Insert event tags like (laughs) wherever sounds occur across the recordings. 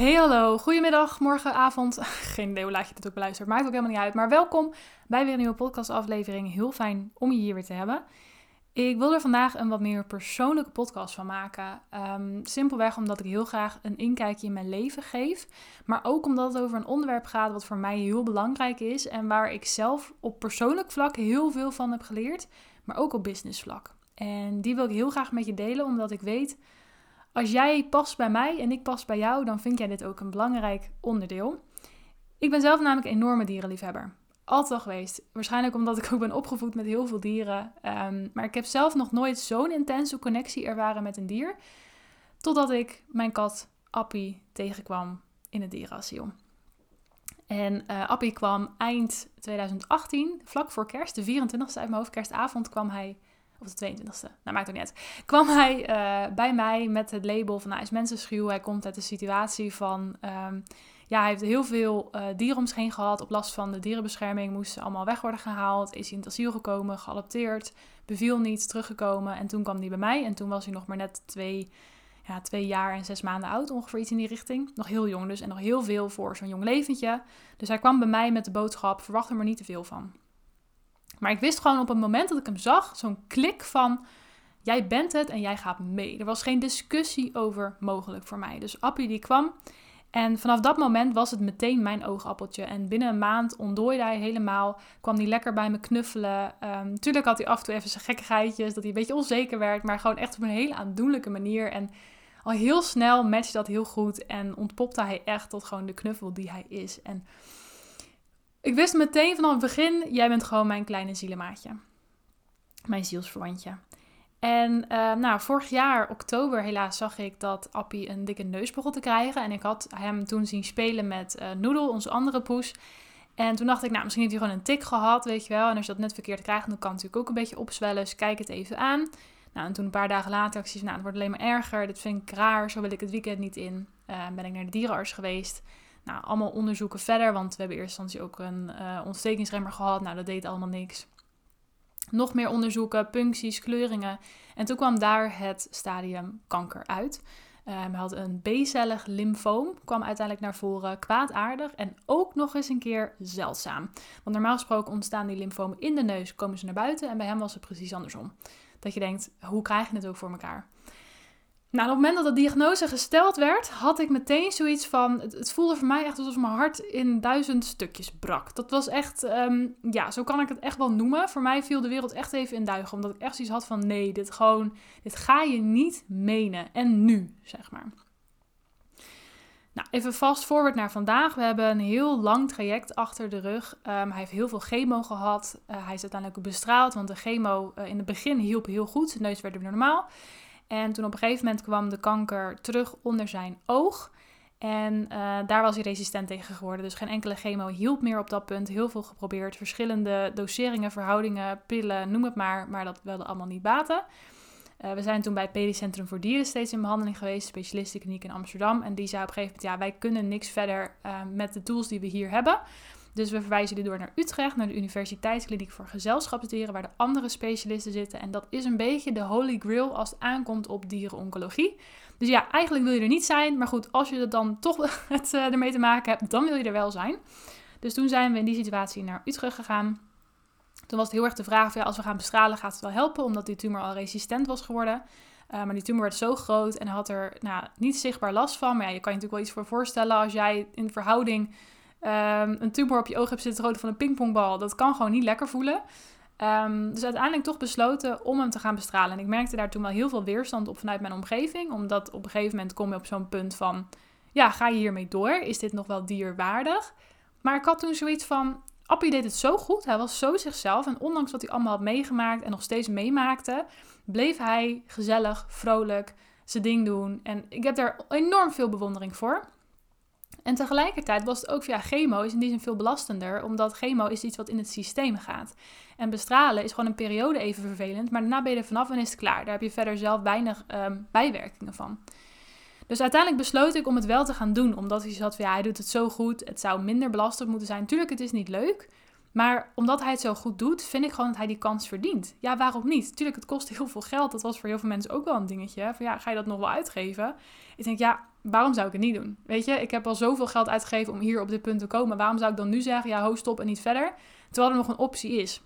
Hey hallo, goedemiddag, morgen, avond. (laughs) Geen idee hoe laat je dit ook beluistert, maakt ook helemaal niet uit. Maar welkom bij weer een nieuwe podcastaflevering. Heel fijn om je hier weer te hebben. Ik wil er vandaag een wat meer persoonlijke podcast van maken. Ehm, simpelweg omdat ik heel graag een inkijkje in mijn leven geef. Maar ook omdat het over een onderwerp gaat wat voor mij heel belangrijk is. En waar ik zelf op persoonlijk vlak heel veel van heb geleerd. Maar ook op business vlak. En die wil ik heel graag met je delen, omdat ik weet als jij past bij mij en ik pas bij jou, dan vind jij dit ook een belangrijk onderdeel. Ik ben zelf namelijk een enorme dierenliefhebber. Altijd al geweest. Waarschijnlijk omdat ik ook ben opgevoed met heel veel dieren. Ehm, maar ik heb zelf nog nooit zo'n intense connectie ervaren met een dier. Totdat ik mijn kat Appie tegenkwam in het dierenasiel. En uh, Appie kwam eind 2018, vlak voor kerst, de 24e uit mijn hoofd, kerstavond, kwam hij of de 22e, nou maakt het niet uit, kwam hij uh, bij mij met het label van hij is mensenschuw. Hij komt uit de situatie van, um, ja, hij heeft heel veel uh, dieren gehad. Op last van de dierenbescherming moesten allemaal weg worden gehaald. Is hij in het asiel gekomen, geadopteerd, beviel niet, teruggekomen. En toen kwam hij bij mij en toen was hij nog maar net twee, ja, twee jaar en zes maanden oud, ongeveer iets in die richting. Nog heel jong dus en nog heel veel voor zo'n jong leventje. Dus hij kwam bij mij met de boodschap, verwacht er maar niet te veel van. Maar ik wist gewoon op het moment dat ik hem zag, zo'n klik van jij bent het en jij gaat mee. Er was geen discussie over mogelijk voor mij. Dus Appie die kwam en vanaf dat moment was het meteen mijn oogappeltje. En binnen een maand ontdooide hij helemaal. Kwam hij lekker bij me knuffelen. Um, tuurlijk had hij af en toe even zijn gekkigheidjes. Dat hij een beetje onzeker werd. Maar gewoon echt op een hele aandoenlijke manier. En al heel snel matchte dat heel goed. En ontpopte hij echt tot gewoon de knuffel die hij is. En ik wist meteen vanaf het begin, jij bent gewoon mijn kleine zielemaatje. Mijn zielsverwantje. En uh, nou, vorig jaar, oktober, helaas zag ik dat Appie een dikke neus begon te krijgen. En ik had hem toen zien spelen met uh, Noodle, onze andere poes. En toen dacht ik, nou, misschien heeft hij gewoon een tik gehad, weet je wel. En als je dat net verkeerd krijgt, dan kan het natuurlijk ook een beetje opzwellen. Dus kijk het even aan. Nou, en toen een paar dagen later, ik zie, nou, het wordt alleen maar erger. Dit vind ik raar, zo wil ik het weekend niet in. Uh, ben ik naar de dierenarts geweest. Nou, allemaal onderzoeken verder, want we hebben eerst instantie ook een uh, ontstekingsremmer gehad. Nou, dat deed allemaal niks. Nog meer onderzoeken, puncties, kleuringen. En toen kwam daar het stadium kanker uit. Um, hij had een B-cellig lymfoom, kwam uiteindelijk naar voren, kwaadaardig en ook nog eens een keer zeldzaam. Want normaal gesproken ontstaan die lymfomen in de neus, komen ze naar buiten en bij hem was het precies andersom. Dat je denkt, hoe krijg je het ook voor elkaar? Nou, op het moment dat de diagnose gesteld werd, had ik meteen zoiets van. Het, voelde voor mij echt alsof mijn hart in duizend stukjes brak. Dat was echt, ehm, ja, zo kan ik het echt wel noemen. Voor mij viel de wereld echt even in duigen. Omdat ik echt zoiets had van: nee, dit gewoon, dit ga je niet menen. En nu, zeg maar. Nou, even vast forward naar vandaag. We hebben een heel lang traject achter de rug. Um, hij heeft heel veel chemo gehad. Uh, hij is uiteindelijk bestraald, want de chemo uh, in het begin hielp heel goed. Zijn neus werd weer normaal. En toen op een gegeven moment kwam de kanker terug onder zijn oog. En uh, daar was hij resistent tegen geworden. Dus geen enkele chemo hielp meer op dat punt. Heel veel geprobeerd. Verschillende doseringen, verhoudingen, pillen, noem het maar. Maar dat wilde allemaal niet baten. Uh, we zijn toen bij het Pedicentrum voor Dieren steeds in behandeling geweest. Specialistenkliniek in Amsterdam. En die zei op een gegeven moment, ja, wij kunnen niks verder uh, met de tools die we hier hebben. Dus we verwijzen jullie door naar Utrecht, naar de Universiteitskliniek voor Gezelschapsdieren, waar de andere specialisten zitten. En dat is een beetje de holy grail als het aankomt op dierenoncologie. Dus ja, eigenlijk wil je er niet zijn, maar goed, als je er dan toch (laughs) het, uh, ermee te maken hebt, dan wil je er wel zijn. Dus toen zijn we in die situatie naar Utrecht gegaan. Toen was het heel erg de vraag: ja, als we gaan bestralen, gaat het wel helpen, omdat die tumor al resistent was geworden. Uh, maar die tumor werd zo groot en had er nou, niet zichtbaar last van. Maar ja, je kan je natuurlijk wel iets voor voorstellen als jij in verhouding um, een tumor op je oog hebt zitten, groter van een pingpongbal. Dat kan gewoon niet lekker voelen. Um, dus uiteindelijk toch besloten om hem te gaan bestralen. En ik merkte daar toen wel heel veel weerstand op vanuit mijn omgeving. Omdat op een gegeven moment kom je op zo'n punt van... Ja, ga je hiermee door? Is dit nog wel dierwaardig? Maar ik had toen zoiets van... Appie deed het zo goed. Hij was zo zichzelf. En ondanks wat hij allemaal had meegemaakt en nog steeds meemaakte... bleef hij gezellig, vrolijk, zijn ding doen. En ik heb daar enorm veel bewondering voor. En tegelijkertijd was het ook via chemo is in die zin veel belastender, omdat chemo is iets wat in het systeem gaat. En bestralen is gewoon een periode even vervelend, maar daarna ben je er vanaf en is het klaar. Daar heb je verder zelf weinig um, bijwerkingen van. Dus uiteindelijk besloot ik om het wel te gaan doen, omdat hij zat van ja, hij doet het zo goed, het zou minder belastend moeten zijn. Tuurlijk, het is niet leuk, maar omdat hij het zo goed doet, vind ik gewoon dat hij die kans verdient. Ja, waarom niet? Tuurlijk, het kost heel veel geld. Dat was voor heel veel mensen ook wel een dingetje. Van ja, ga je dat nog wel uitgeven? Ik denk, ja, waarom zou ik het niet doen? Weet je, ik heb al zoveel geld uitgegeven om hier op dit punt te komen. Waarom zou ik dan nu zeggen, ja, ho, stop en niet verder? Terwijl er nog een optie is.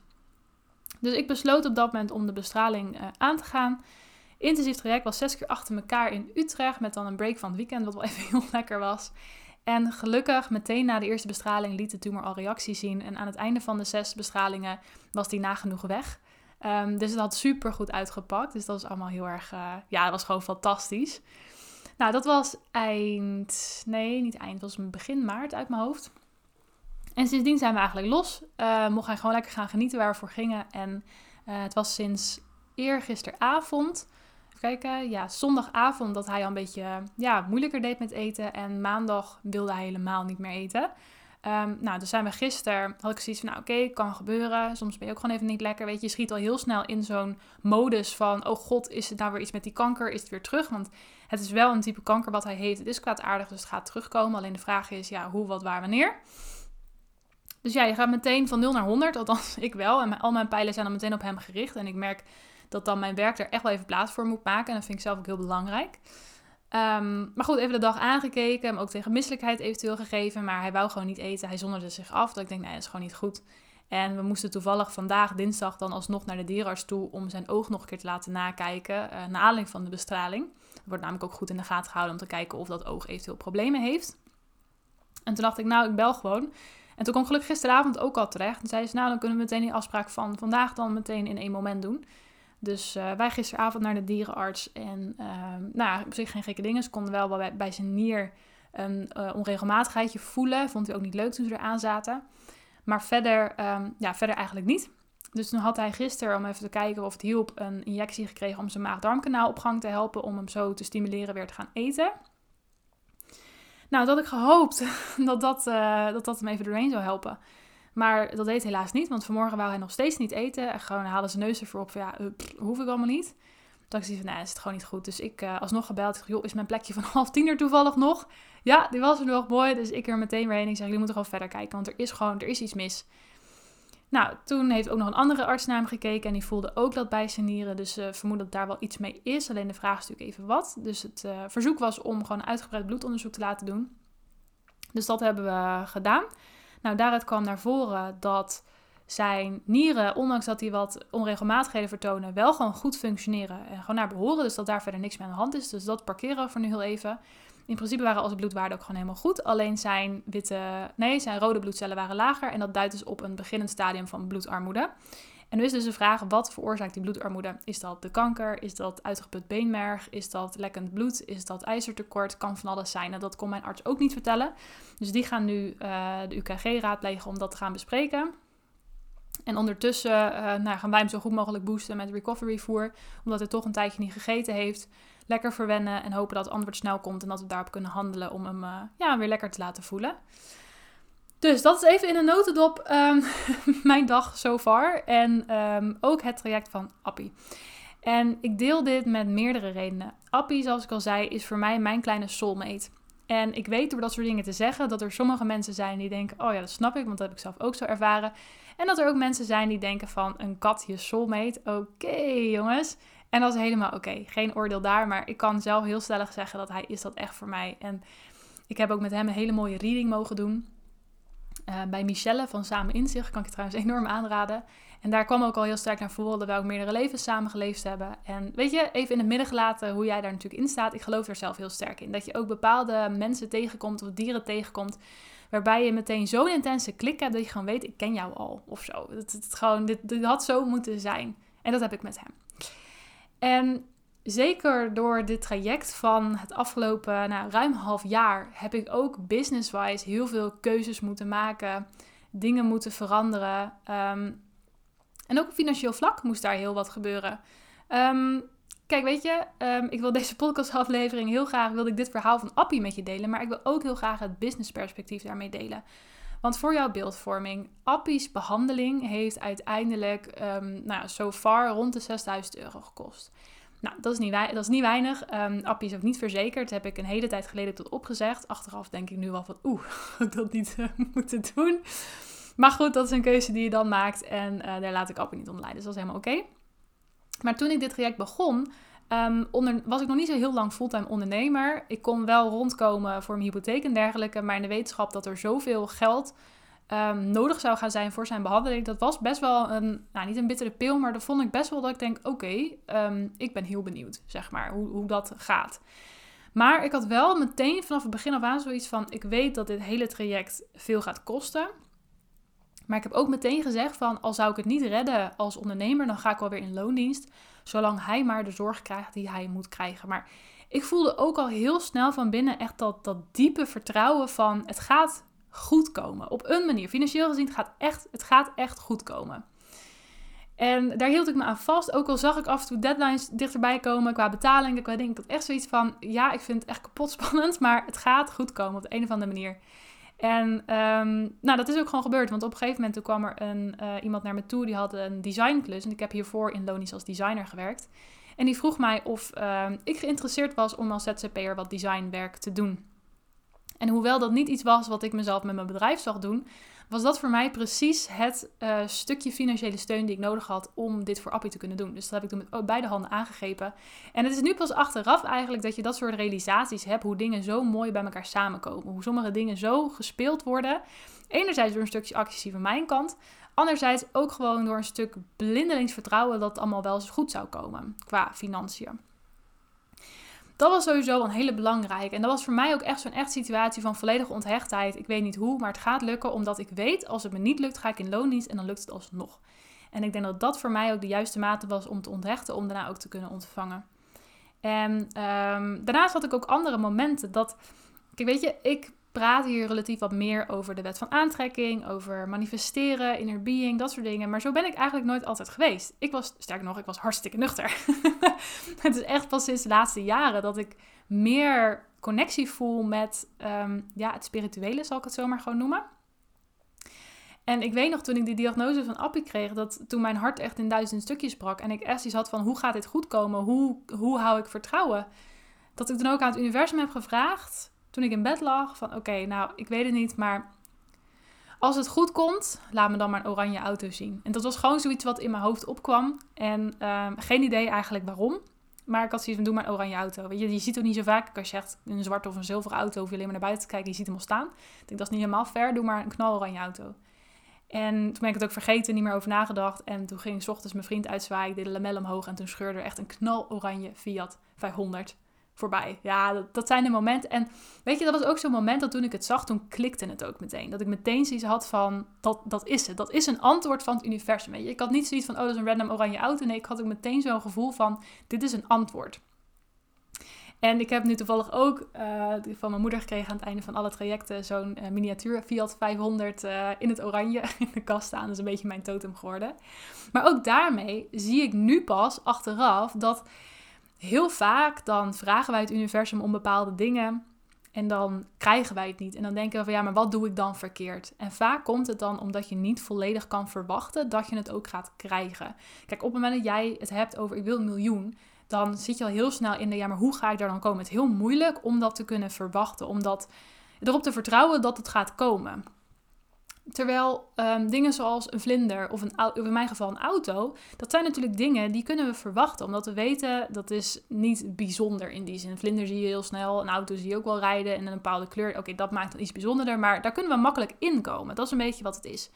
Dus ik besloot op dat moment om de bestraling uh, aan te gaan. Intensief traject was zes keer achter elkaar in Utrecht. Met dan een break van het weekend, wat wel (laughs) even heel lekker was. En gelukkig, meteen na de eerste bestraling liet de tumor al reactie zien. En aan het einde van de zes bestralingen was die nagenoeg weg. Um, dus het had super goed uitgepakt. Dus dat was allemaal heel erg, uh, ja, dat was gewoon fantastisch. Nou, dat was eind, nee, niet eind, dat was begin maart uit mijn hoofd. En sindsdien zijn we eigenlijk los. Uh, mocht hij gewoon lekker gaan genieten waar we voor gingen. En uh, het was sinds eergisteravond, even kijken, ja, zondagavond dat hij al een beetje ja, moeilijker deed met eten. En maandag wilde hij helemaal niet meer eten. Um, nou, dus zijn we gisteren, had ik zoiets van, nou oké, kan gebeuren. Soms ben je ook gewoon even niet lekker, weet je. Je schiet al heel snel in zo'n modus van, oh god, is het nou weer iets met die kanker? Is het weer terug? Want het is wel een type kanker wat hij heeft. Het is kwaadaardig, dus het gaat terugkomen. Alleen de vraag is, ja, hoe, wat, waar, wanneer? Dus ja, je gaat meteen van 0 naar 100, althans (laughs) ik wel. En al mijn pijlen zijn dan meteen op hem gericht. En ik merk dat dan mijn werk er echt wel even plaats voor moet maken. En dat vind ik zelf ook heel belangrijk. Um, maar goed, even de dag aangekeken. Hem ook tegen misselijkheid eventueel gegeven. Maar hij wou gewoon niet eten. Hij zonderde zich af. Dat ik denk, nee, dat is gewoon niet goed. En we moesten toevallig vandaag, dinsdag, dan alsnog naar de dierenarts toe om zijn oog nog een keer te laten nakijken. Uh, naar aanleiding van de bestraling. Dat wordt namelijk ook goed in de gaten gehouden om te kijken of dat oog eventueel problemen heeft. En toen dacht ik, nou, ik bel gewoon. En toen kwam gelukkig gisteravond ook al terecht. En zei ze, nou, dan kunnen we meteen die afspraak van vandaag dan meteen in één moment doen. Dus uh, wij gisteravond naar de dierenarts. En uh, nou, op zich geen gekke dingen. Ze konden wel bij, bij zijn nier een uh, onregelmatigheidje voelen. Vond hij ook niet leuk toen ze eraan zaten. Maar verder, um, ja, verder eigenlijk niet. Dus toen had hij gisteren, om even te kijken of het hielp, een injectie gekregen om zijn maag-darmkanaal op gang te helpen. Om hem zo te stimuleren weer te gaan eten. Nou, dat had ik gehoopt (laughs) dat dat, uh, dat dat hem even doorheen zou helpen. Maar dat deed helaas niet, want vanmorgen wou hij nog steeds niet eten. En gewoon halen zijn neus ervoor op van ja, uh, hoef ik allemaal niet. Toen ik van, nee, is het gewoon niet goed. Dus ik uh, alsnog gebeld. Ik joh, is mijn plekje van (laughs) half tien er toevallig nog? Ja, die was er nog, mooi. Dus ik er meteen weer heen. Ik zeg, jullie moeten gewoon verder kijken, want er is gewoon, er is iets mis. Nou, toen heeft ook nog een andere arts naar hem gekeken en die voelde ook dat bij zijn nieren. Dus uh, vermoedde dat daar wel iets mee is. Alleen de vraag is natuurlijk even wat. Dus het verzoek was om gewoon uitgebreid bloedonderzoek te laten doen. Dus dat hebben we gedaan. Nou, daaruit kwam naar voren dat zijn nieren, ondanks dat die wat onregelmatigheden vertonen, wel gewoon goed functioneren en gewoon naar behoren. Dus dat daar verder niks meer aan de hand is. Dus dat parkeren we voor nu heel even. In principe waren al zijn bloedwaarden ook gewoon helemaal goed. Alleen zijn witte, nee, zijn rode bloedcellen waren lager. En dat duidt dus op een beginnend stadium van bloedarmoede. En nu is dus de vraag, wat veroorzaakt die bloedarmoede? Is dat de kanker? Is dat uitgeput beenmerg? Is dat lekkend bloed? Is dat ijzertekort? Kan van alles zijn. En dat kon mijn arts ook niet vertellen. Dus die gaan nu uh, de UKG raadplegen om dat te gaan bespreken. En ondertussen uh, nou, gaan wij hem zo goed mogelijk boosten met recovery voer. Omdat hij toch een tijdje niet gegeten heeft. Lekker verwennen en hopen dat het antwoord snel komt. En dat we daarop kunnen handelen om hem uh, ja, weer lekker te laten voelen. Dus dat is even in een notendop um, (laughs) mijn dag so far. En um, ook het traject van Appie. En ik deel dit met meerdere redenen. Appie, zoals ik al zei, is voor mij mijn kleine soulmate. En ik weet door dat soort dingen te zeggen dat er sommige mensen zijn die denken: Oh ja, dat snap ik, want dat heb ik zelf ook zo ervaren. En dat er ook mensen zijn die denken: van een kat, je soulmate. Oké, jongens. En dat is helemaal oké. Geen oordeel daar, maar ik kan zelf heel stellig zeggen dat hij is dat echt voor mij. En ik heb ook met hem een hele mooie reading mogen doen. Uh, bij Michelle van Samen Inzicht kan ik trouwens (laughs) enorm aanraden. En daar kwam ook al heel sterk naar voren dat wij ook meerdere levens samen geleefd hebben. En weet je, even in het midden gelaten hoe jij daar natuurlijk in staat. Ik geloof er zelf heel sterk in. Dat je ook bepaalde mensen tegenkomt of dieren tegenkomt. Waarbij je meteen zo'n intense klik hebt dat je gewoon weet, ik ken jou al of zo. Het, het, gewoon, dit, dit had zo moeten zijn. En dat heb ik met hem. En zeker door dit traject van het afgelopen nou, ruim half jaar heb ik ook business-wise heel veel keuzes moeten maken, dingen moeten veranderen. Um, en ook op financieel vlak moest daar heel wat gebeuren. Um, kijk, weet je, um, ik wil deze podcastaflevering heel graag, wilde ik dit verhaal van Appie met je delen, maar ik wil ook heel graag het businessperspectief daarmee delen. Want voor jouw beeldvorming, Appie's behandeling heeft uiteindelijk nou, so far rond de 6000 euro gekost. Nou, dat is niet, dat is niet weinig. Um, Appie is ook niet verzekerd. Heb ik een hele tijd geleden tot opgezegd. Achteraf denk ik nu wel van, oeh, (laughs) dat niet uh, (laughs) moeten doen. Maar goed, dat is een keuze die je dan maakt. En uh, daar laat ik Appie niet om leiden. Dus dat is helemaal oké. Maar toen ik dit traject begon, Um, onder, was ik nog niet zo heel lang fulltime ondernemer. Ik kon wel rondkomen voor mijn hypotheek en dergelijke. Maar in de wetenschap dat er zoveel geld um, nodig zou gaan zijn voor zijn behandeling. Dat was best wel een, nou niet een bittere pil, maar dat vond ik best wel dat ik denk, oké, um, ik ben heel benieuwd, zeg maar, hoe, hoe dat gaat. Maar ik had wel meteen vanaf het begin af aan zoiets van, ik weet dat dit hele traject veel gaat kosten. Maar ik heb ook meteen gezegd van, al zou ik het niet redden als ondernemer, dan ga ik wel weer in loondienst. Zolang hij maar de zorg krijgt die hij moet krijgen. Maar ik voelde ook al heel snel van binnen echt dat, dat diepe vertrouwen van, het gaat goed komen. Op een manier. Financieel gezien gaat echt, het gaat echt goed komen. En daar hield ik me aan vast. Ook al zag ik af en toe deadlines dichterbij komen qua betalingen. Qua dingen. Ik had echt zoiets van, ja, ik vind het echt kapot spannend. Maar het gaat goed komen op de een of andere manier. En um, nou, dat is ook gewoon gebeurd. Want op een gegeven moment toen kwam er een, uh, iemand naar me toe. Die had een designklus. En ik heb hiervoor in Lonisch als designer gewerkt. En die vroeg mij of uh, ik geïnteresseerd was om als ZZP'er wat designwerk te doen. En hoewel dat niet iets was wat ik mezelf met mijn bedrijf zag doen, was dat voor mij precies het uh, stukje financiële steun die ik nodig had om dit voor Appie te kunnen doen. Dus dat heb ik toen met beide handen aangegrepen. En het is nu pas achteraf eigenlijk dat je dat soort realisaties hebt, hoe dingen zo mooi bij elkaar samenkomen. Hoe sommige dingen zo gespeeld worden. Enerzijds door een stukje actie van mijn kant, anderzijds ook gewoon door een stuk blindelings vertrouwen dat het allemaal wel eens goed zou komen qua financiën. Dat was sowieso een hele belangrijke. En dat was voor mij ook echt zo'n echt situatie van volledige onthechtheid. Ik weet niet hoe, maar het gaat lukken omdat ik weet als het me niet lukt, ga ik in loondienst en dan lukt het alsnog. En ik denk dat dat voor mij ook de juiste mate was om te onthechten, om daarna ook te kunnen ontvangen. En um, daarnaast had ik ook andere momenten dat, kijk weet je, ik praat hier relatief wat meer over de wet van aantrekking, over manifesteren, inner being, dat soort dingen. Maar zo ben ik eigenlijk nooit altijd geweest. Ik was, sterker nog, ik was hartstikke nuchter. (laughs) het is echt pas sinds de laatste jaren dat ik meer connectie voel met um, ja, het spirituele, zal ik het zomaar gewoon noemen. En ik weet nog toen ik die diagnose van Appie kreeg, dat toen mijn hart echt in duizend stukjes brak en ik echt had van hoe gaat dit goed komen, hoe, hoe hou ik vertrouwen, dat ik dan ook aan het universum heb gevraagd toen ik in bed lag van oké, nou ik weet het niet, maar als het goed komt, laat me dan maar een oranje auto zien. En dat was gewoon zoiets wat in mijn hoofd opkwam. En ehm, geen idee eigenlijk waarom. Maar ik had zoiets van, doe maar een oranje auto. Weet je, je ziet het niet zo vaak. Als je echt een zwarte of een zilveren auto hoef je alleen maar naar buiten te kijken. Je ziet hem al staan. Ik denk, dat is niet helemaal fair. Doe maar een knaloranje auto. En toen ben ik het ook vergeten, niet meer over nagedacht. En toen ging s ochtends mijn vriend uitzwaaien. Ik deed de lamel omhoog. En toen scheurde er echt een knaloranje Fiat 500 voorbij. Ja, dat, dat, zijn de momenten. En weet je, dat was ook zo'n moment dat toen ik het zag, toen klikte het ook meteen. Dat ik meteen zoiets had van, dat, dat is het. Dat is een antwoord van het universum. Weet je? Ik had niet zoiets van, oh, dat is een random oranje auto. Nee, ik had ook meteen zo'n gevoel van, dit is een antwoord. En ik heb nu toevallig ook uh, van mijn moeder gekregen aan het einde van alle trajecten zo'n uh, miniatuur Fiat 500 uh, in het oranje (laughs) in de kast staan. Dat is een beetje mijn totem geworden. Maar ook daarmee zie ik nu pas achteraf dat heel vaak dan vragen wij het universum om bepaalde dingen en dan krijgen wij het niet. En dan denken we van ja, maar wat doe ik dan verkeerd? En vaak komt het dan omdat je niet volledig kan verwachten dat je het ook gaat krijgen. Kijk, op het moment dat jij het hebt over ik wil een miljoen, dan zit je al heel snel in de ja, maar hoe ga ik daar dan komen? Het is heel moeilijk om dat te kunnen verwachten, om dat, erop te vertrouwen dat het gaat komen. Terwijl um, dingen zoals een vlinder of, in mijn geval een auto, dat zijn natuurlijk dingen die kunnen we verwachten. Omdat we weten dat is niet bijzonder in die zin. Een vlinder zie je heel snel, een auto zie je ook wel rijden in een bepaalde kleur. Oké, dat maakt het iets bijzonderder, maar daar kunnen we makkelijk in komen. Dat is een beetje wat het is.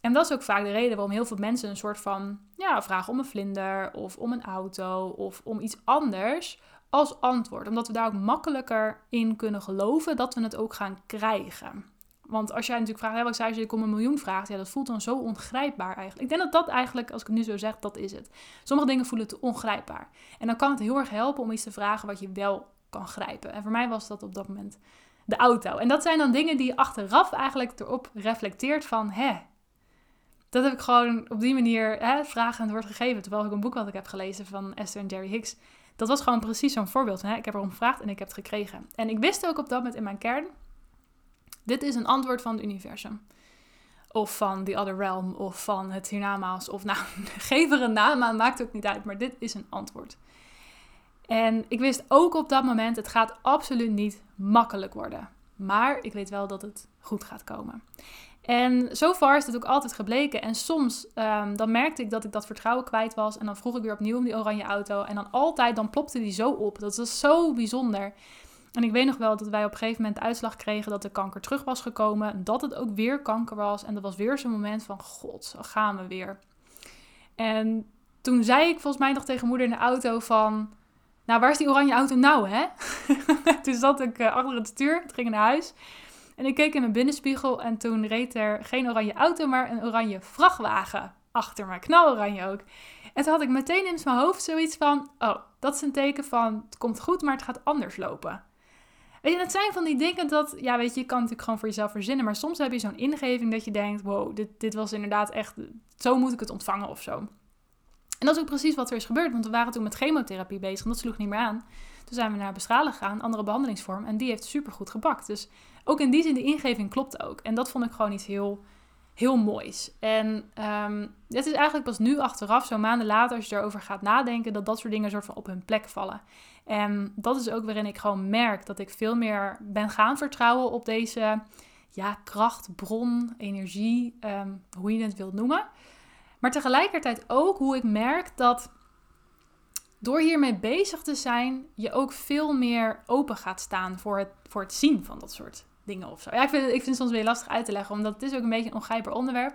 En dat is ook vaak de reden waarom heel veel mensen een soort van ja, vragen om een vlinder of om een auto of om iets anders als antwoord. Omdat we daar ook makkelijker in kunnen geloven dat we het ook gaan krijgen. Want als jij natuurlijk vraagt, hè, wat zei je, ik om een miljoen vraagt, ja, dat voelt dan zo ongrijpbaar eigenlijk. Ik denk dat dat eigenlijk, als ik het nu zo zeg, dat is het. Sommige dingen voelen te ongrijpbaar. En dan kan het heel erg helpen om iets te vragen wat je wel kan grijpen. En voor mij was dat op dat moment de auto. En dat zijn dan dingen die je achteraf eigenlijk erop reflecteert van, hè, dat heb ik gewoon op die manier hè, vragen het woord gegeven. Terwijl ik een boek wat ik heb gelezen van Esther en Jerry Hicks. Dat was gewoon precies zo'n voorbeeld. Hè? Ik heb erom gevraagd en ik heb het gekregen. En ik wist ook op dat moment in mijn kern, dit is een antwoord van het universum. Of van The Other Realm, of van het hiernamaals. Of nou, (laughs) geef er een naam maakt ook niet uit. Maar dit is een antwoord. En ik wist ook op dat moment, het gaat absoluut niet makkelijk worden. Maar ik weet wel dat het goed gaat komen. En zo far is het ook altijd gebleken. En soms um, dan merkte ik dat ik dat vertrouwen kwijt was. En dan vroeg ik weer opnieuw om die oranje auto. En dan altijd, dan plopte die zo op. Dat was zo bijzonder. En ik weet nog wel dat wij op een gegeven moment de uitslag kregen dat de kanker terug was gekomen. Dat het ook weer kanker was. En dat was weer zo'n moment van, god, gaan we weer. En toen zei ik volgens mij nog tegen moeder in de auto van... Nou, waar is die oranje auto nou, hè? (laughs) toen zat ik uh, achter het stuur, toen ging naar huis. En ik keek in mijn binnenspiegel en toen reed er geen oranje auto, maar een oranje vrachtwagen achter me. Knaloranje ook. En toen had ik meteen in mijn hoofd zoiets van: oh, dat is een teken van het komt goed, maar het gaat anders lopen. Weet je, het zijn van die dingen dat, ja, weet je, je kan natuurlijk gewoon voor jezelf verzinnen, maar soms heb je zo'n ingeving dat je denkt: wow, dit, dit was inderdaad echt, zo moet ik het ontvangen of zo. En dat is ook precies wat er is gebeurd, want we waren toen met chemotherapie bezig en dat sloeg niet meer aan. Toen zijn we naar bestralen gegaan, andere behandelingsvorm, en die heeft super goed gepakt. Dus ook in die zin, de ingeving klopt ook. En dat vond ik gewoon iets heel, heel moois. En um, het is eigenlijk pas nu achteraf, zo maanden later, als je erover gaat nadenken, dat dat soort dingen soort van op hun plek vallen. En dat is ook waarin ik gewoon merk dat ik veel meer ben gaan vertrouwen op deze ja, kracht, bron, energie, ehm, hoe je het wilt noemen. Maar tegelijkertijd ook hoe ik merk dat door hiermee bezig te zijn, je ook veel meer open gaat staan voor het, voor het zien van dat soort dingen of zo. Ja, ik vind, ik vind het soms weer lastig uit te leggen, omdat het is ook een beetje een ongrijpbaar onderwerp.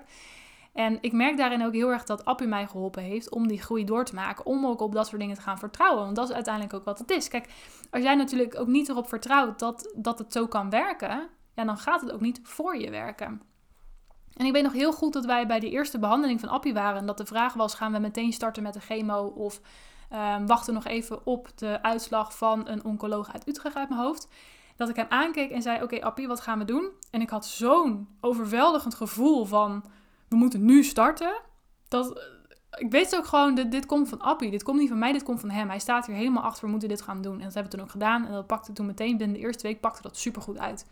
En ik merk daarin ook heel erg dat Appie mij geholpen heeft om die groei door te maken. Om ook op dat soort dingen te gaan vertrouwen. Want dat is uiteindelijk ook wat het is. Kijk, als jij natuurlijk ook niet erop vertrouwt dat, dat het zo kan werken, ja, dan gaat het ook niet voor je werken. En ik weet nog heel goed dat wij bij de eerste behandeling van Appie waren. En dat de vraag was: gaan we meteen starten met de chemo of um, wachten nog even op de uitslag van een oncoloog uit Utrecht uit mijn hoofd? Dat ik hem aankeek en zei: Oké, Appie, wat gaan we doen? En ik had zo'n overweldigend gevoel van: we moeten nu starten. Dat, ik weet ook gewoon: dit, dit komt van Appie. Dit komt niet van mij, dit komt van hem. Hij staat hier helemaal achter. We moeten dit gaan doen. En dat hebben we toen ook gedaan. En dat pakte toen meteen binnen de eerste week pakte dat super goed uit.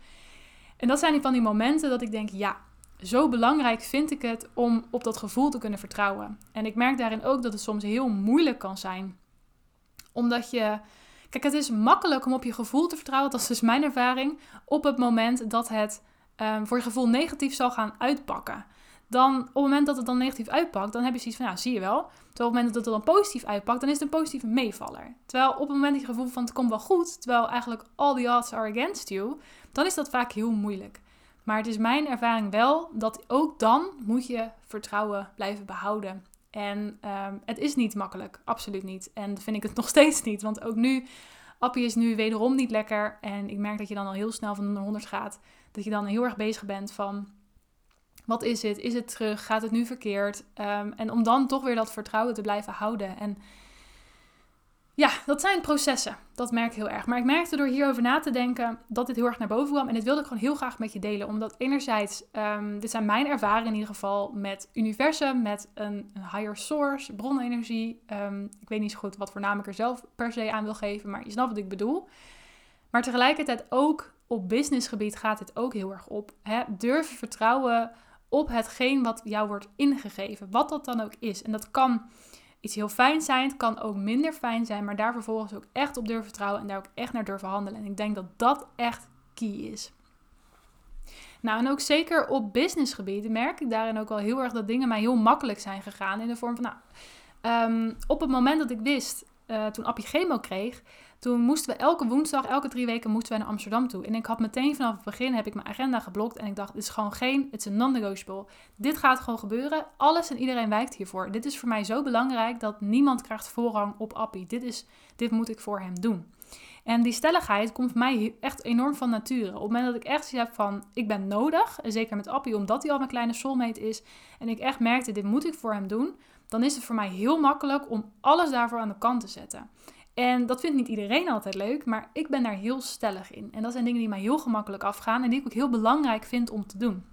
En dat zijn van die momenten dat ik denk: ja, zo belangrijk vind ik het om op dat gevoel te kunnen vertrouwen. En ik merk daarin ook dat het soms heel moeilijk kan zijn. Omdat je Kijk, het is makkelijk om op je gevoel te vertrouwen, dat is dus mijn ervaring, op het moment dat het um, voor je gevoel negatief zal gaan uitpakken. Dan op het moment dat het dan negatief uitpakt, dan heb je zoiets van, nou zie je wel. Terwijl op het moment dat het dan positief uitpakt, dan is het een positieve meevaller. Terwijl op het moment dat je gevoel van het komt wel goed, terwijl eigenlijk all the odds are against you, dan is dat vaak heel moeilijk. Maar het is mijn ervaring wel dat ook dan moet je vertrouwen blijven behouden. En um, het is niet makkelijk, absoluut niet. En vind ik het (laughs) nog steeds niet, want ook nu, Appie is nu wederom niet lekker. En ik merk dat je dan al heel snel van de 100 gaat. Dat je dan heel erg bezig bent van, wat is het? Is het terug? Gaat het nu verkeerd? Um, en om dan toch weer dat vertrouwen te blijven houden. En ja, dat zijn processen. Dat merk ik heel erg. Maar ik merkte door hierover na te denken dat dit heel erg naar boven kwam. En dit wilde ik gewoon heel graag met je delen. Omdat enerzijds, um, dit zijn mijn ervaringen in ieder geval met universum, met een, een higher source, bronenergie. Um, ik weet niet zo goed wat voor naam ik er zelf per se aan wil geven, maar je snapt wat ik bedoel. Maar tegelijkertijd ook op businessgebied gaat dit ook heel erg op. Hè? Durven vertrouwen op hetgeen wat jou wordt ingegeven. Wat dat dan ook is. En dat kan iets heel fijn zijn. Kan ook minder fijn zijn, maar daar vervolgens ook echt op durven vertrouwen en daar ook echt naar durven handelen. En ik denk dat dat echt key is. Nou, en ook zeker op businessgebied merk ik daarin ook wel heel erg dat dingen mij heel makkelijk zijn gegaan. In de vorm van, nou, ehm, op het moment dat ik wist, uh, toen Appie chemo kreeg, toen moesten we elke woensdag, elke drie weken moesten we naar Amsterdam toe. En ik had meteen vanaf het begin, heb ik mijn agenda geblokt. En ik dacht, dit is gewoon geen, het is een non-negotiable. Dit gaat gewoon gebeuren. Alles en iedereen wijkt hiervoor. Dit is voor mij zo belangrijk dat niemand krijgt voorrang op Appie. Dit, is, dit moet ik voor hem doen. En die stelligheid komt voor mij echt enorm van nature. Op het moment dat ik echt zoiets heb van, ik ben nodig, en zeker met Appie, omdat hij al mijn kleine soulmate is, en ik echt merkte, dit moet ik voor hem doen, dan is het voor mij heel makkelijk om alles daarvoor aan de kant te zetten. En dat vindt niet iedereen altijd leuk, maar ik ben daar heel stellig in. En dat zijn dingen die mij heel gemakkelijk afgaan en die ik ook heel belangrijk vind om te doen.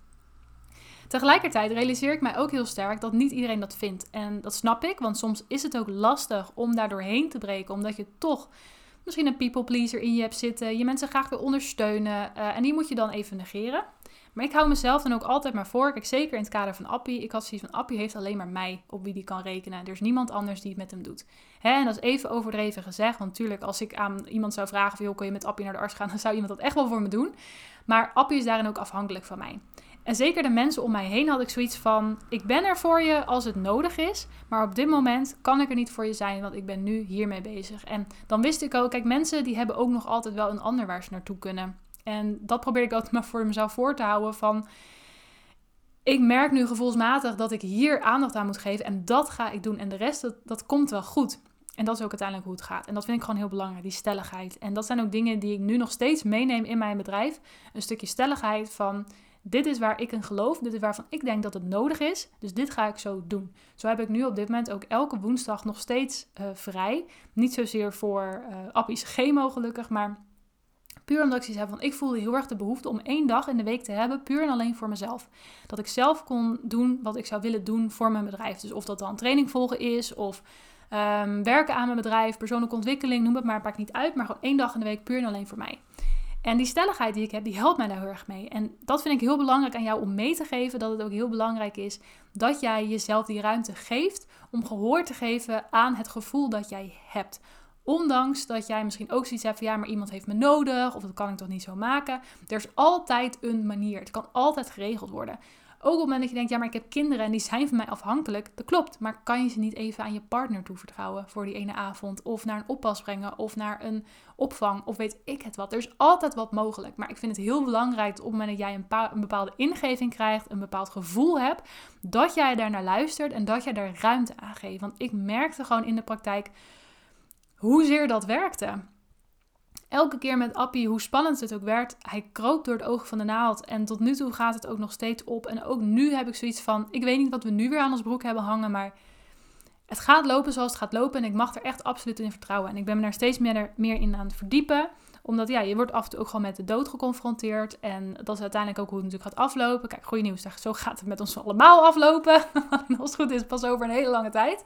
Tegelijkertijd realiseer ik mij ook heel sterk dat niet iedereen dat vindt. En dat snap ik, want soms is het ook lastig om daar doorheen te breken, omdat je toch misschien een people pleaser in je hebt zitten, je mensen graag wil ondersteunen uh, en die moet je dan even negeren. Maar ik hou mezelf dan ook altijd maar voor. Kijk, zeker in het kader van Appie. Ik had zoiets van, Appie heeft alleen maar mij op wie die kan rekenen. Er is niemand anders die het met hem doet. Hè? En dat is even overdreven gezegd. Want natuurlijk, als ik aan iemand zou vragen... Van, joh, kun je met Appie naar de arts gaan? (laughs) Dan zou iemand dat echt wel voor me doen. Maar Appie is daarin ook afhankelijk van mij. En zeker de mensen om mij heen had ik zoiets van: ik ben er voor je als het nodig is, maar op dit moment kan ik er niet voor je zijn, want ik ben nu hiermee bezig. En dan wist ik ook, kijk, mensen die hebben ook nog altijd wel een ander waar ze naartoe kunnen. En dat probeer ik altijd maar voor mezelf voor te houden van ik merk nu gevoelsmatig dat ik hier aandacht aan moet geven en dat ga ik doen en de rest dat, dat komt wel goed. En dat is ook uiteindelijk hoe het gaat. En dat vind ik gewoon heel belangrijk, die stelligheid. En dat zijn ook dingen die ik nu nog steeds meeneem in mijn bedrijf. Een stukje stelligheid van dit is waar ik in geloof, dit is waarvan ik denk dat het nodig is, dus dit ga ik zo doen. Zo heb ik nu op dit moment ook elke woensdag nog steeds uh, vrij. Niet zozeer voor uh, Appies chemo gelukkig, maar puur omdat ik heb van ik voelde heel erg de behoefte om één dag in de week te hebben, puur en alleen voor mezelf. Dat ik zelf kon doen wat ik zou willen doen voor mijn bedrijf. Dus of dat dan training volgen is, of um, werken aan mijn bedrijf, persoonlijke ontwikkeling, noem het maar, maakt niet uit, maar gewoon één dag in de week puur en alleen voor mij. En die stelligheid die ik heb, die helpt mij daar heel erg mee. En dat vind ik heel belangrijk aan jou om mee te geven. Dat het ook heel belangrijk is dat jij jezelf die ruimte geeft om gehoor te geven aan het gevoel dat jij hebt. Ondanks dat jij misschien ook zoiets hebt van ja, maar iemand heeft me nodig of dat kan ik toch niet zo maken. Er is altijd een manier. Het kan altijd geregeld worden. Ook op het moment dat je denkt, ja, maar ik heb kinderen en die zijn van mij afhankelijk. Dat klopt, maar kan je ze niet even aan je partner toevertrouwen voor die ene avond? Of naar een oppas brengen of naar een opvang of weet ik het wat. Er is altijd wat mogelijk. Maar ik vind het heel belangrijk op het moment dat jij een, een bepaalde ingeving krijgt, een bepaald gevoel hebt, dat jij daar naar luistert en dat jij daar ruimte aan geeft. Want ik merkte gewoon in de praktijk hoezeer dat werkte elke keer met Appie, hoe spannend het ook werd, hij kroop door het oog van de naald. En tot nu toe gaat het ook nog steeds op. En ook nu heb ik zoiets van, ik weet niet wat we nu weer aan ons broek hebben hangen, maar het gaat lopen zoals het gaat lopen. En ik mag er echt absoluut in vertrouwen. En ik ben me daar steeds meer, meer in aan het verdiepen. Omdat ja, je wordt af en toe ook gewoon met de dood geconfronteerd. En dat is uiteindelijk ook hoe het natuurlijk gaat aflopen. Kijk, goede nieuws, zo gaat het met ons allemaal aflopen. (laughs) Als het goed is, pas over een hele lange tijd.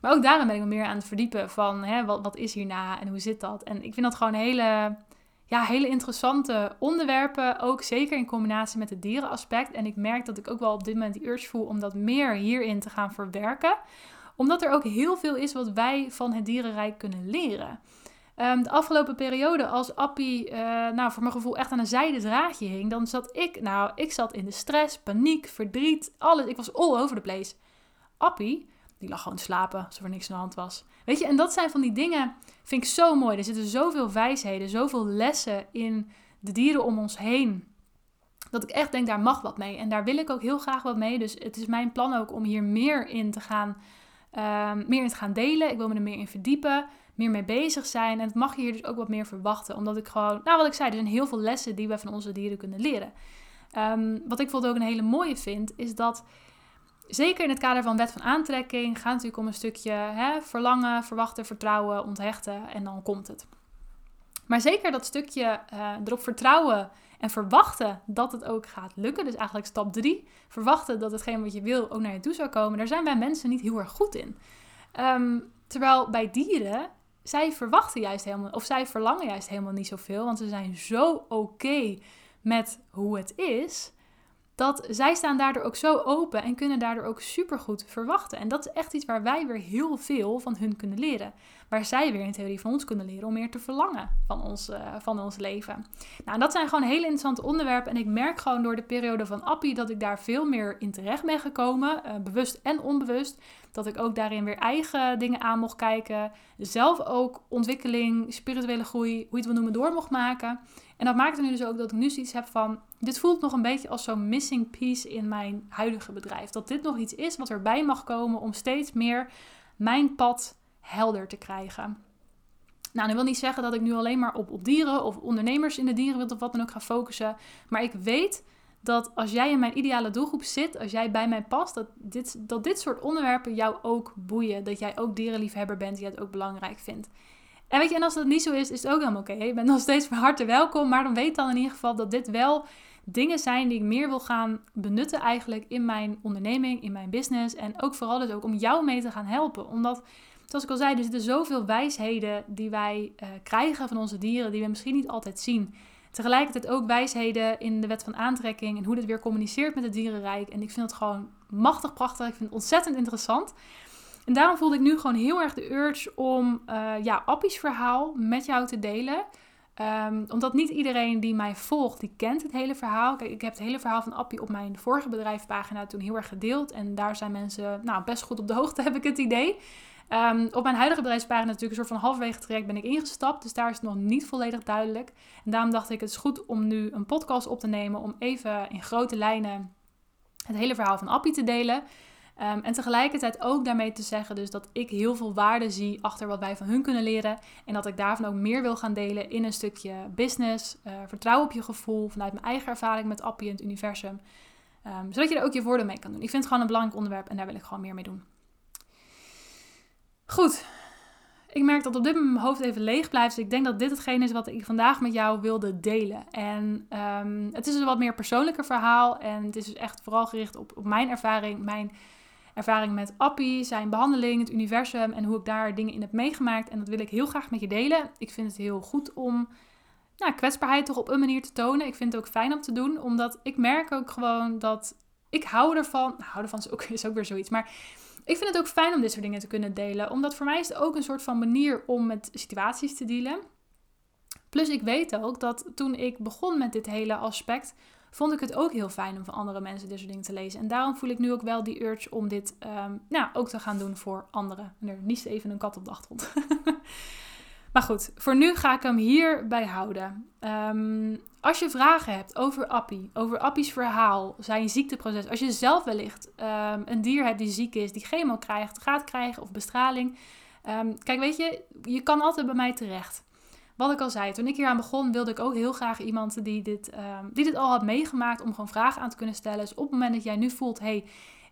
Maar ook daarom ben ik me meer aan het verdiepen van hè, wat, wat is hierna en hoe zit dat. En ik vind dat gewoon hele, ja, hele interessante onderwerpen. Ook zeker in combinatie met het dierenaspect. En ik merk dat ik ook wel op dit moment die urge voel om dat meer hierin te gaan verwerken. Omdat er ook heel veel is wat wij van het dierenrijk kunnen leren. Um, de afgelopen periode, als Appie, uh, nou voor mijn gevoel echt aan een zijde draadje hing, dan zat ik, nou, ik zat in de stress, paniek, verdriet, alles. Ik was all over the place. Appie, die lag gewoon te slapen alsof er niks aan de hand was. Weet je, en dat zijn van die dingen, vind ik zo mooi. Er zitten zoveel wijsheden, zoveel lessen in de dieren om ons heen. Dat ik echt denk, daar mag wat mee. En daar wil ik ook heel graag wat mee. Dus het is mijn plan ook om hier meer in te gaan, ehm, meer in te gaan delen. Ik wil me er meer in verdiepen, meer mee bezig zijn. En het mag je hier dus ook wat meer verwachten. Omdat ik gewoon, nou wat ik zei, er zijn heel veel lessen die we van onze dieren kunnen leren. Um, wat ik bijvoorbeeld ook een hele mooie vind, is dat zeker in het kader van wet van aantrekking gaat het natuurlijk om een stukje hè, verlangen, verwachten, vertrouwen, onthechten en dan komt het. Maar zeker dat stukje uh, erop vertrouwen en verwachten dat het ook gaat lukken. Dus eigenlijk stap 3. Verwachten dat hetgeen wat je wil ook naar je toe zou komen. Daar zijn wij mensen niet heel erg goed in. Ehm, terwijl bij dieren, zij verwachten juist helemaal, of zij verlangen juist helemaal niet zoveel. Want ze zijn zo oké met hoe het is dat zij staan daardoor ook zo open en kunnen daardoor ook supergoed verwachten. En dat is echt iets waar wij weer heel veel van hun kunnen leren. Waar zij weer in theorie van ons kunnen leren om meer te verlangen van ons, uh, van ons leven. Nou, dat zijn gewoon hele interessante onderwerpen. En ik merk gewoon door de periode van Appie dat ik daar veel meer in terecht ben gekomen. Uh, bewust en onbewust. Dat ik ook daarin weer eigen dingen aan mocht kijken. Zelf ook ontwikkeling, spirituele groei, hoe je het wil noemen, door mocht maken. En dat maakt nu dus ook dat ik nu zoiets heb van, dit voelt nog een beetje als zo'n missing piece in mijn huidige bedrijf. Dat dit nog iets is wat erbij mag komen om steeds meer mijn pad helder te krijgen. Nou, dat wil niet zeggen dat ik nu alleen maar op, op dieren of ondernemers in de dierenwereld of wat dan ook ga focussen. Maar ik weet dat als jij in mijn ideale doelgroep zit, als jij bij mij past, dat dit, dat dit soort onderwerpen jou ook boeien. Dat jij ook dierenliefhebber bent, die het ook belangrijk vindt. En weet je, en als dat niet zo is, is het ook helemaal oké. Je bent nog steeds van harte welkom, maar dan weet dan in ieder geval dat dit wel dingen zijn die ik meer wil gaan benutten eigenlijk in mijn onderneming, in mijn business. En ook vooral dus ook om jou mee te gaan helpen. Omdat, zoals ik al zei, er zitten zoveel wijsheden die wij uh, krijgen van onze dieren, die we misschien niet altijd zien. Tegelijkertijd ook wijsheden in de wet van aantrekking en hoe dit weer communiceert met het dierenrijk. En ik vind het gewoon machtig prachtig. Ik vind het ontzettend interessant. En daarom voelde ik nu gewoon heel erg de urge om uh, ja, Appie's verhaal met jou te delen. Ehm, omdat niet iedereen die mij volgt, die kent het hele verhaal. Kijk, ik heb het hele verhaal van Appie op mijn vorige bedrijfspagina toen heel erg gedeeld. En daar zijn mensen nou, best goed op de hoogte, (laughs) heb ik het idee. Ehm, op mijn huidige bedrijfspagina natuurlijk een soort van halverwege traject ben ik ingestapt. Dus daar is het nog niet volledig duidelijk. En daarom dacht ik, het is goed om nu een podcast op te nemen. Om even in grote lijnen het hele verhaal van Appie te delen. Ehm, en tegelijkertijd ook daarmee te zeggen dus dat ik heel veel waarde zie achter wat wij van hun kunnen leren. En dat ik daarvan ook meer wil gaan delen in een stukje business, uh, vertrouwen op je gevoel, vanuit mijn eigen ervaring met Appie en het universum. Um, zodat je er ook je voordeel mee kan doen. Ik vind het gewoon een belangrijk onderwerp en daar wil ik gewoon meer mee doen. Goed, ik merk dat op dit moment mijn hoofd even leeg blijft. Dus ik denk dat dit hetgeen is wat ik vandaag met jou wilde delen. En um, het is een wat meer persoonlijker verhaal. En het is dus echt vooral gericht op, mijn ervaring, mijn ervaring met Appie, zijn behandeling, het universum en hoe ik daar dingen in heb meegemaakt. En dat wil ik heel graag met je delen. Ik vind het heel goed om nou, kwetsbaarheid toch op een manier te tonen. Ik vind het ook fijn om te doen, omdat ik merk ook gewoon dat ik hou ervan. Hou ervan is ook, is ook weer zoiets. Maar ik vind het ook fijn om dit soort dingen te kunnen delen, omdat voor mij is het ook een soort van manier om met situaties te dealen. Plus ik weet ook dat toen ik begon met dit hele aspect, vond ik het ook heel fijn om van andere mensen dit soort dingen te lezen. En daarom voel ik nu ook wel die urge om dit um, nou, ook te gaan doen voor anderen. En er niest even een kat op de achtergrond. (laughs) maar goed, voor nu ga ik hem hierbij houden. Um, als je vragen hebt over Appie, over Appie's verhaal, zijn ziekteproces, als je zelf wellicht um, een dier hebt die ziek is, die chemo krijgt, gaat krijgen of bestraling. kijk, weet je, je kan altijd bij mij terecht wat ik al zei, toen ik hier aan begon, wilde ik ook heel graag iemand die dit, die dit al had meegemaakt om gewoon vragen aan te kunnen stellen. Dus op het moment dat jij nu voelt, hey,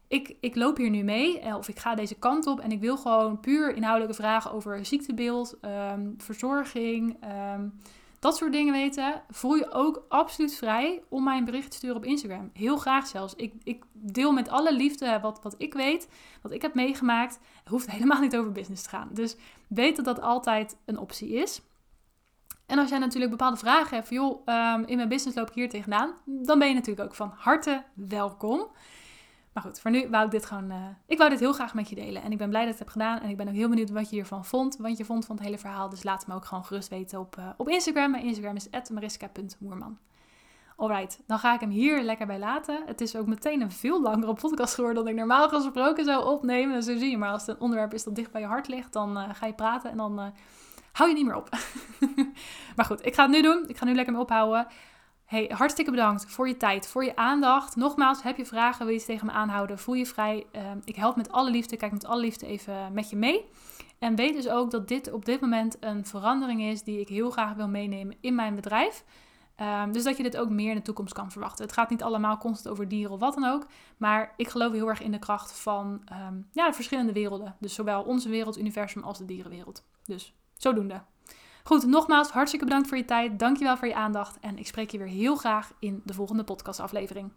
ik, ik loop hier nu mee eh, of ik ga deze kant op en ik wil gewoon puur inhoudelijke vragen over ziektebeeld, um, verzorging, um, dat soort dingen weten, voel je ook absoluut vrij om mij een bericht te sturen op Instagram. Heel graag zelfs. Ik, ik deel met alle liefde wat, wat ik weet, wat ik heb meegemaakt. Het hoeft (laughs) helemaal niet over business te gaan. Dus weet dat dat altijd een optie is. En als jij natuurlijk bepaalde vragen hebt, joh, um, in mijn business loop ik hier tegenaan, dan ben je natuurlijk ook van harte welkom. Maar goed, voor nu wou ik dit gewoon, uh, ik wou dit heel graag met je delen. En ik ben blij dat ik het heb gedaan. En ik ben ook heel benieuwd wat je hiervan vond, wat je vond van het hele verhaal. Dus laat me ook gewoon gerust weten op, uh, op Instagram. Mijn Instagram is mariska.moerman. Alright, dan ga ik hem hier lekker bij laten. Het is ook meteen een veel langere podcast geworden dan ik normaal gesproken zou opnemen. Dus zo zie je maar, als het een onderwerp is dat dicht bij je hart ligt, dan uh, ga je praten en dan hou je niet meer op. (laughs) maar goed, ik ga het nu doen. Ik ga nu lekker mee ophouden. Hey, hartstikke bedankt voor je tijd, voor je aandacht. Nogmaals, heb je vragen, wil je iets tegen me aanhouden, voel je vrij. Ehm, ik help met alle liefde, kijk met alle liefde even met je mee. En weet dus ook dat dit op dit moment een verandering is die ik heel graag wil meenemen in mijn bedrijf. Um, dus dat je dit ook meer in de toekomst kan verwachten. Het gaat niet allemaal constant over dieren of wat dan ook. Maar ik geloof heel erg in de kracht van um, ja, de verschillende werelden. Dus zowel onze wereld, universum als de dierenwereld. Dus Zodoende. Goed, nogmaals hartstikke bedankt voor je tijd. Dankjewel voor je aandacht. En ik spreek je weer heel graag in de volgende podcastaflevering.